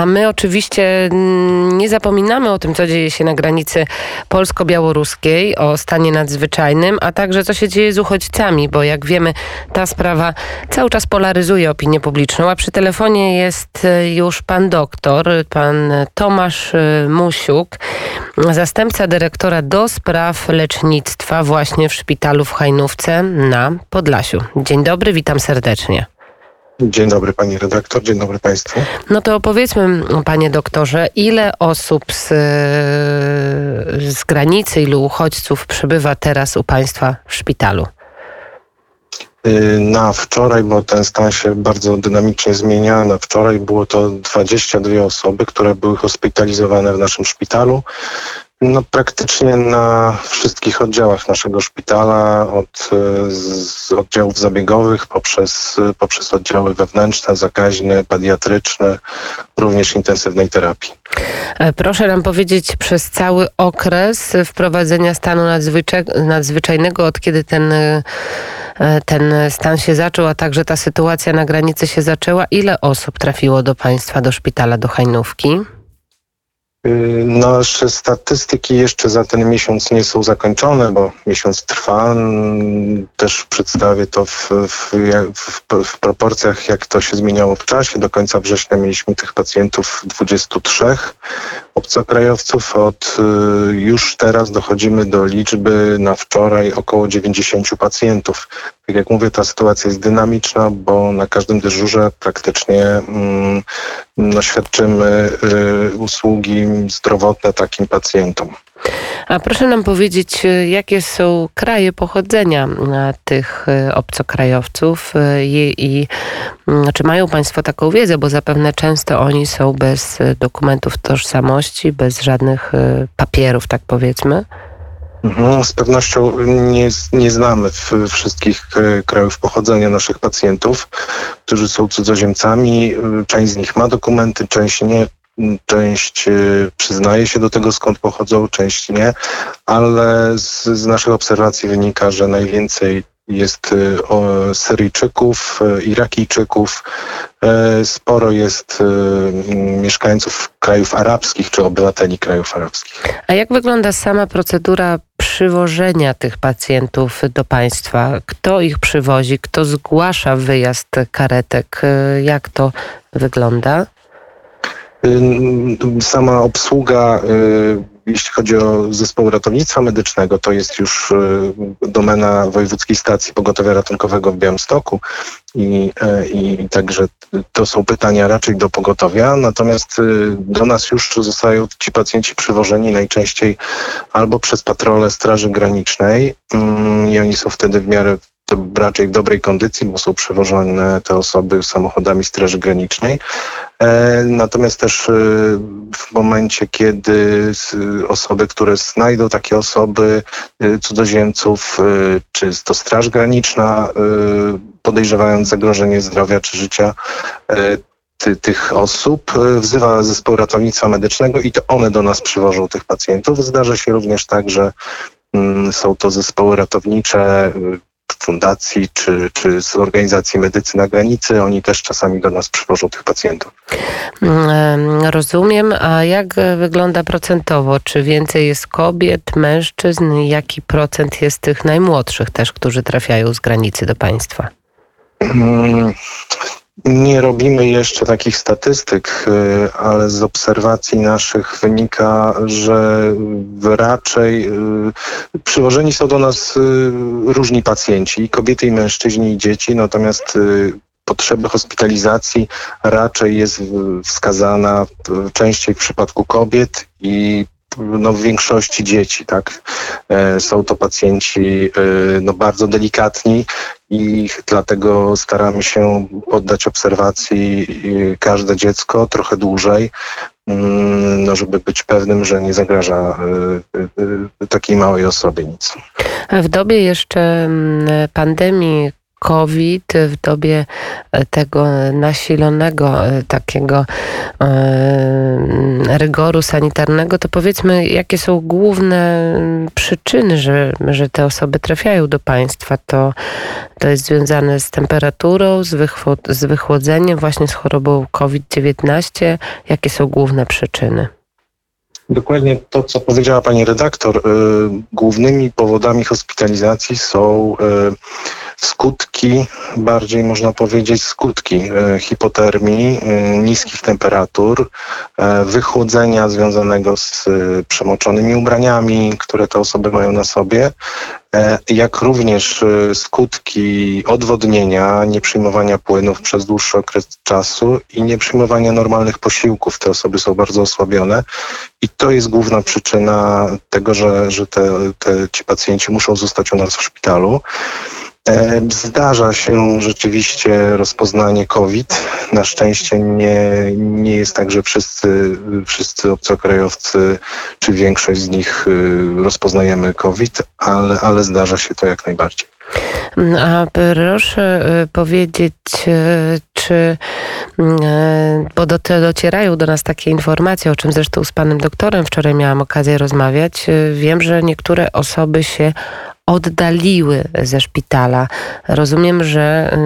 A my oczywiście mm, nie zapominamy o tym, co dzieje się na granicy polsko-białoruskiej, o stanie nadzwyczajnym, a także co się dzieje z uchodźcami, bo jak wiemy, ta sprawa cały czas polaryzuje opinię publiczną. A przy telefonie jest e, już pan doktor, pan Tomasz e, Musiuk, zastępca dyrektora do spraw lecznictwa właśnie w szpitalu w Hajnówce na Podlasiu. Dzień dobry, witam serdecznie. Dzień dobry pani redaktor, dzień dobry państwu. No to opowiedzmy, panie doktorze, ile osób z, z granicy, ilu uchodźców przybywa teraz u państwa w szpitalu? Y, na wczoraj, bo ten stan się bardzo dynamicznie zmienia, na wczoraj było to 22 osoby, które były hospitalizowane w naszym szpitalu. No, praktycznie na wszystkich oddziałach naszego szpitala, od e, z oddziałów zabiegowych poprzez, poprzez oddziały wewnętrzne, zakaźne, pediatryczne, również intensywnej terapii. E, proszę nam powiedzieć przez cały okres wprowadzenia stanu nadzwyczajnego, od kiedy ten, e, ten stan się zaczął, a także ta sytuacja na granicy się zaczęła, ile osób trafiło do Państwa, do szpitala, do Hajnówki? Y, nasze statystyki jeszcze za ten miesiąc nie są zakończone, bo miesiąc trwa. Też przedstawię to w, w, w, w, proporcjach, jak to się zmieniało w czasie. Do końca września mieliśmy tych pacjentów 23 obcokrajowców. Od y, już teraz dochodzimy do liczby na wczoraj około 90 pacjentów. Tak jak mówię, ta sytuacja jest dynamiczna, bo na każdym dyżurze praktycznie mm, no, świadczymy y, usługi zdrowotne takim pacjentom. A proszę nam powiedzieć, y, jakie są kraje pochodzenia y, tych y, obcokrajowców i, i mm, czy mają Państwo taką wiedzę, bo zapewne często oni są bez dokumentów tożsamości, bez żadnych papierów, tak powiedzmy? Mhm, z pewnością nie, nie znamy wszystkich krajów pochodzenia naszych pacjentów, którzy są cudzoziemcami. Część z nich ma dokumenty, część nie. Część y, przyznaje się do tego, skąd pochodzą, część nie, ale z, z naszych obserwacji wynika, że najwięcej jest y, Syryjczyków, y, Irakijczyków, sporo jest mieszkańców krajów arabskich czy obywateli krajów arabskich. A jak wygląda sama procedura przywożenia tych pacjentów do państwa? Kto ich przywozi? Kto zgłasza wyjazd karetek? Jak to wygląda? Sama obsługa, y, jeśli chodzi o zespół ratownictwa medycznego, to jest już y, domena Wojewódzkiej Stacji Pogotowia Ratunkowego w Białymstoku. I, y, i także to są pytania raczej do pogotowia, natomiast do nas już zostają ci pacjenci przywożeni najczęściej albo przez patrole Straży Granicznej. Mm, i oni są wtedy w miarę raczej w dobrej kondycji, bo są przewożone te osoby samochodami Straży Granicznej. E, natomiast też e, w momencie, kiedy osoby, które znajdą takie osoby, e, cudzoziemców, czy to Straż Graniczna, podejrzewając zagrożenie zdrowia czy życia, ty, tych osób wzywa zespół ratownictwa medycznego i to one do nas przywożą tych pacjentów. Zdarza się również tak, że mm, są to zespoły ratownicze, fundacji czy, czy z organizacji Medycyna Granicy. Oni też czasami do nas przywożą tych pacjentów. Mm, rozumiem. A jak wygląda procentowo? Czy więcej jest kobiet, mężczyzn? Jaki procent jest tych najmłodszych też, którzy trafiają z granicy do państwa? Nie robimy jeszcze takich statystyk, y, ale z obserwacji naszych wynika, że raczej y, przywożeni są do nas y, różni pacjenci, kobiety i mężczyźni i dzieci, natomiast potrzeby hospitalizacji raczej jest wskazana częściej w przypadku kobiet i no, w większości dzieci, tak. E, są to pacjenci no, bardzo delikatni i dlatego staramy się poddać obserwacji e, każde dziecko trochę dłużej, mm, no, żeby być pewnym, że nie zagraża takiej małej osobie nic. W dobie jeszcze mm, pandemii COVID, w dobie tego nasilonego takiego rygoru sanitarnego, to powiedzmy, jakie są główne przyczyny, że, że te osoby trafiają do państwa? To, to jest związane z temperaturą, z, z wychłodzeniem, właśnie z chorobą COVID-19. Jakie są główne przyczyny? Dokładnie to, co powiedziała pani redaktor. Y, głównymi powodami hospitalizacji są y, skutki, bardziej można powiedzieć skutki y, hipotermii, niskich temperatur, wychłodzenia związanego z przemoczonymi ubraniami, które te osoby mają na sobie, E, jak również e, skutki odwodnienia, nieprzyjmowania płynów przez dłuższy okres czasu i nieprzyjmowania normalnych posiłków. Te osoby są bardzo osłabione i to jest główna przyczyna tego, że, że te, te, ci pacjenci muszą zostać u nas w szpitalu. E, zdarza się rzeczywiście rozpoznanie COVID. Na szczęście nie, nie jest tak, że wszyscy, wszyscy obcokrajowcy, czy większość z nich y, rozpoznajemy COVID, ale, ale zdarza się to jak najbardziej. A proszę y, powiedzieć, y, czy, bo do, docierają do nas takie informacje, o czym zresztą z panem doktorem wczoraj miałam okazję rozmawiać. Wiem, że niektóre osoby się oddaliły ze szpitala. Rozumiem, że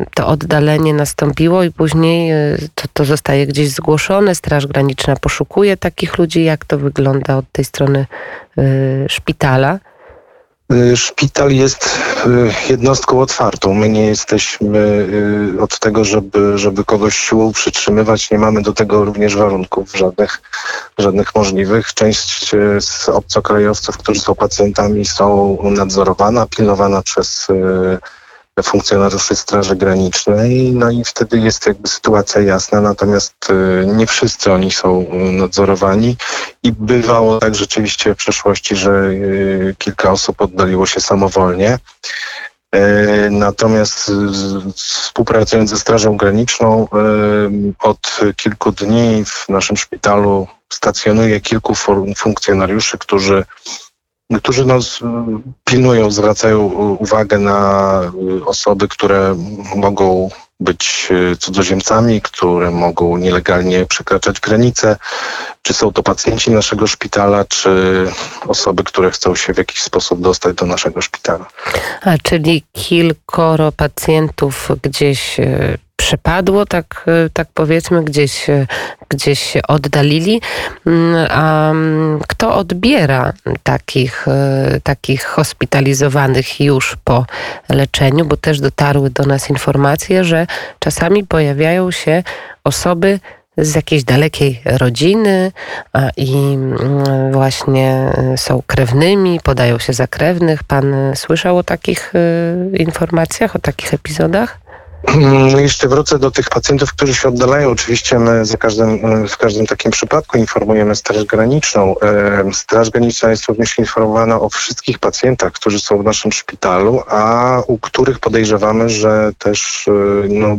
y, to oddalenie nastąpiło i później y, to, to zostaje gdzieś zgłoszone. Straż Graniczna poszukuje takich ludzi. Jak to wygląda od tej strony y, szpitala? Y, szpital jest y, jednostką otwartą. My nie jesteśmy y, od tego, żeby, żeby kogoś siłą przytrzymywać. Nie mamy do tego również warunków żadnych, żadnych możliwych. Część z obcokrajowców, którzy są pacjentami, są nadzorowana, pilnowana przez funkcjonariuszy Straży Granicznej, no i wtedy jest jakby sytuacja jasna, natomiast y, nie wszyscy oni są nadzorowani i bywało tak rzeczywiście w przeszłości, że y, kilka osób oddaliło się samowolnie. Y, natomiast współpracując ze Strażą Graniczną od kilku dni w naszym szpitalu stacjonuje kilku funkcjonariuszy, którzy którzy nas pilnują, zwracają uwagę na osoby, które mogą być cudzoziemcami, które mogą nielegalnie przekraczać granice, czy są to pacjenci naszego szpitala, czy osoby, które chcą się w jakiś sposób dostać do naszego szpitala. A czyli kilkoro pacjentów gdzieś e, przepadło, tak, e, tak powiedzmy, gdzieś, e, gdzieś się oddalili. Mm, a mm, kto odbiera takich, e, takich hospitalizowanych już po leczeniu? Bo też dotarły do nas informacje, że czasami pojawiają się osoby z jakiejś dalekiej rodziny i mm, właśnie są krewnymi, podają się za krewnych. Pan słyszał o takich informacjach, o takich epizodach? No jeszcze wrócę do tych pacjentów, którzy się oddalają. Oczywiście my za każdym, w każdym takim przypadku informujemy Straż Graniczną. Straż Graniczna jest również informowana o wszystkich pacjentach, którzy są w naszym szpitalu, a u których podejrzewamy, że też e, no,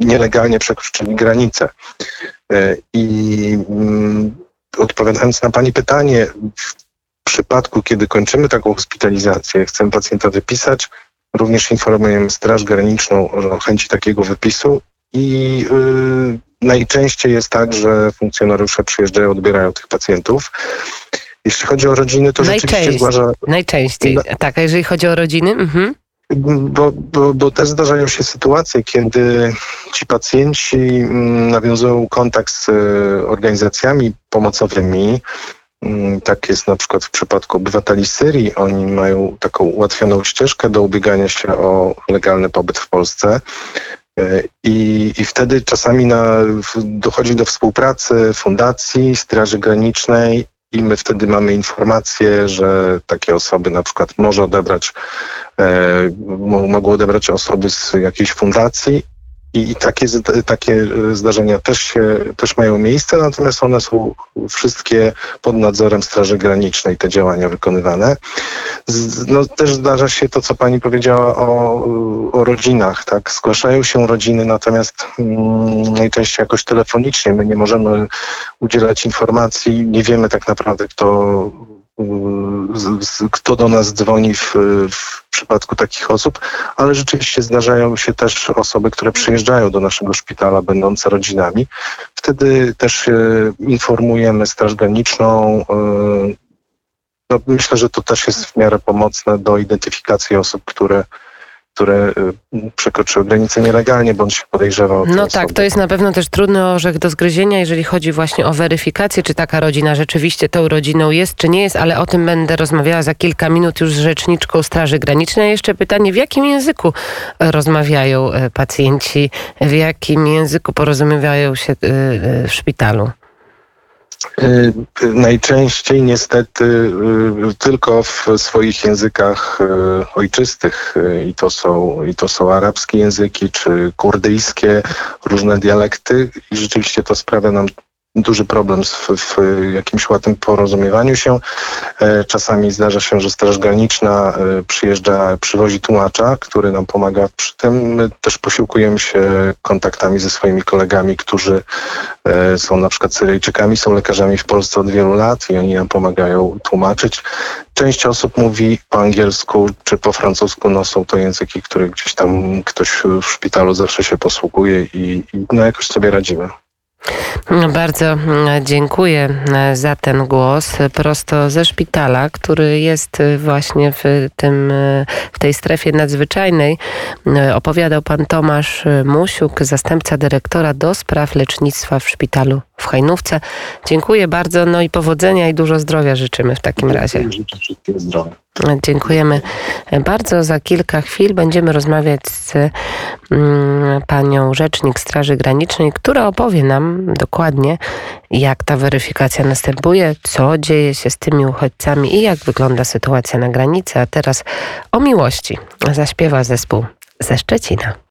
nielegalnie przekroczyli granicę. E, I mm, odpowiadając na Pani pytanie, w przypadku, kiedy kończymy taką hospitalizację, chcemy pacjenta wypisać, Również informujemy Straż Graniczną o chęci takiego wypisu i yy, najczęściej jest tak, że funkcjonariusze przyjeżdżają, odbierają tych pacjentów. Jeśli chodzi o rodziny, to rzeczywiście zgłasza... Najczęściej, no, tak, a jeżeli chodzi o rodziny? Mhm. Bo, bo, bo też zdarzają się sytuacje, kiedy ci pacjenci mm, nawiązują kontakt z y, organizacjami pomocowymi, tak jest na przykład w przypadku obywateli Syrii. Oni mają taką ułatwioną ścieżkę do ubiegania się o legalny pobyt w Polsce. E, I, I wtedy czasami na, dochodzi do współpracy fundacji, Straży Granicznej i my wtedy mamy informację, że takie osoby na przykład może odebrać, e, mogą odebrać osoby z jakiejś fundacji i takie, takie zdarzenia też, się, też mają miejsce, natomiast one są wszystkie pod nadzorem Straży Granicznej, te działania wykonywane. No, też zdarza się to, co pani powiedziała o, o rodzinach. Tak? Zgłaszają się rodziny, natomiast mm, najczęściej jakoś telefonicznie. My nie możemy udzielać informacji, nie wiemy tak naprawdę, kto kto do nas dzwoni w, w przypadku takich osób, ale rzeczywiście zdarzają się też osoby, które przyjeżdżają do naszego szpitala, będące rodzinami. Wtedy też e, informujemy Straż Graniczną. e, No, myślę, że to też jest w miarę pomocne do identyfikacji osób, które, które e, przekroczyły granicę nielegalnie, bądź się podejrzewa No tak, to jest na pewno też trudny orzech do zgryzienia, jeżeli chodzi właśnie o weryfikację, czy taka rodzina rzeczywiście tą rodziną jest, czy nie jest, ale o tym będę rozmawiała za kilka minut już z rzeczniczką Straży Granicznej. Jeszcze pytanie, w jakim języku rozmawiają e, pacjenci, w jakim języku porozumiewają się e, e, w szpitalu? Y, Najczęściej niestety y, tylko w swoich językach y, ojczystych. I to są, i to są arabskie języki czy kurdyjskie, różne dialekty. I rzeczywiście to sprawia nam duży problem w, w jakimś łatwym porozumiewaniu się. E, Czasami zdarza się, że Straż Graniczna e, przyjeżdża, przywozi tłumacza, który nam pomaga przy tym. My też posiłkujemy się kontaktami ze swoimi kolegami, którzy e, są na przykład Syryjczykami, są lekarzami w Polsce od wielu lat i oni nam pomagają tłumaczyć. Część osób mówi po angielsku czy po francusku, no są to języki, które gdzieś tam ktoś w szpitalu zawsze się posługuje i, i no jakoś sobie radzimy. No, Bardzo mm, dziękuję e, za ten głos prosto ze szpitala, który jest e, właśnie w, tym, e, w tej strefie nadzwyczajnej. Opowiadał pan Tomasz Musiuk, zastępca dyrektora do spraw lecznictwa w szpitalu w Hajnówce. Dziękuję bardzo, no i powodzenia i dużo zdrowia życzymy w takim razie. Życzę wszystkim zdrowia. Dziękujemy bardzo. Za kilka chwil będziemy rozmawiać z mm, panią rzecznik Straży Granicznej, która opowie nam dokładnie, jak ta weryfikacja następuje, co dzieje się z tymi uchodźcami i jak wygląda sytuacja na granicy. A teraz o miłości zaśpiewa zespół ze Szczecina.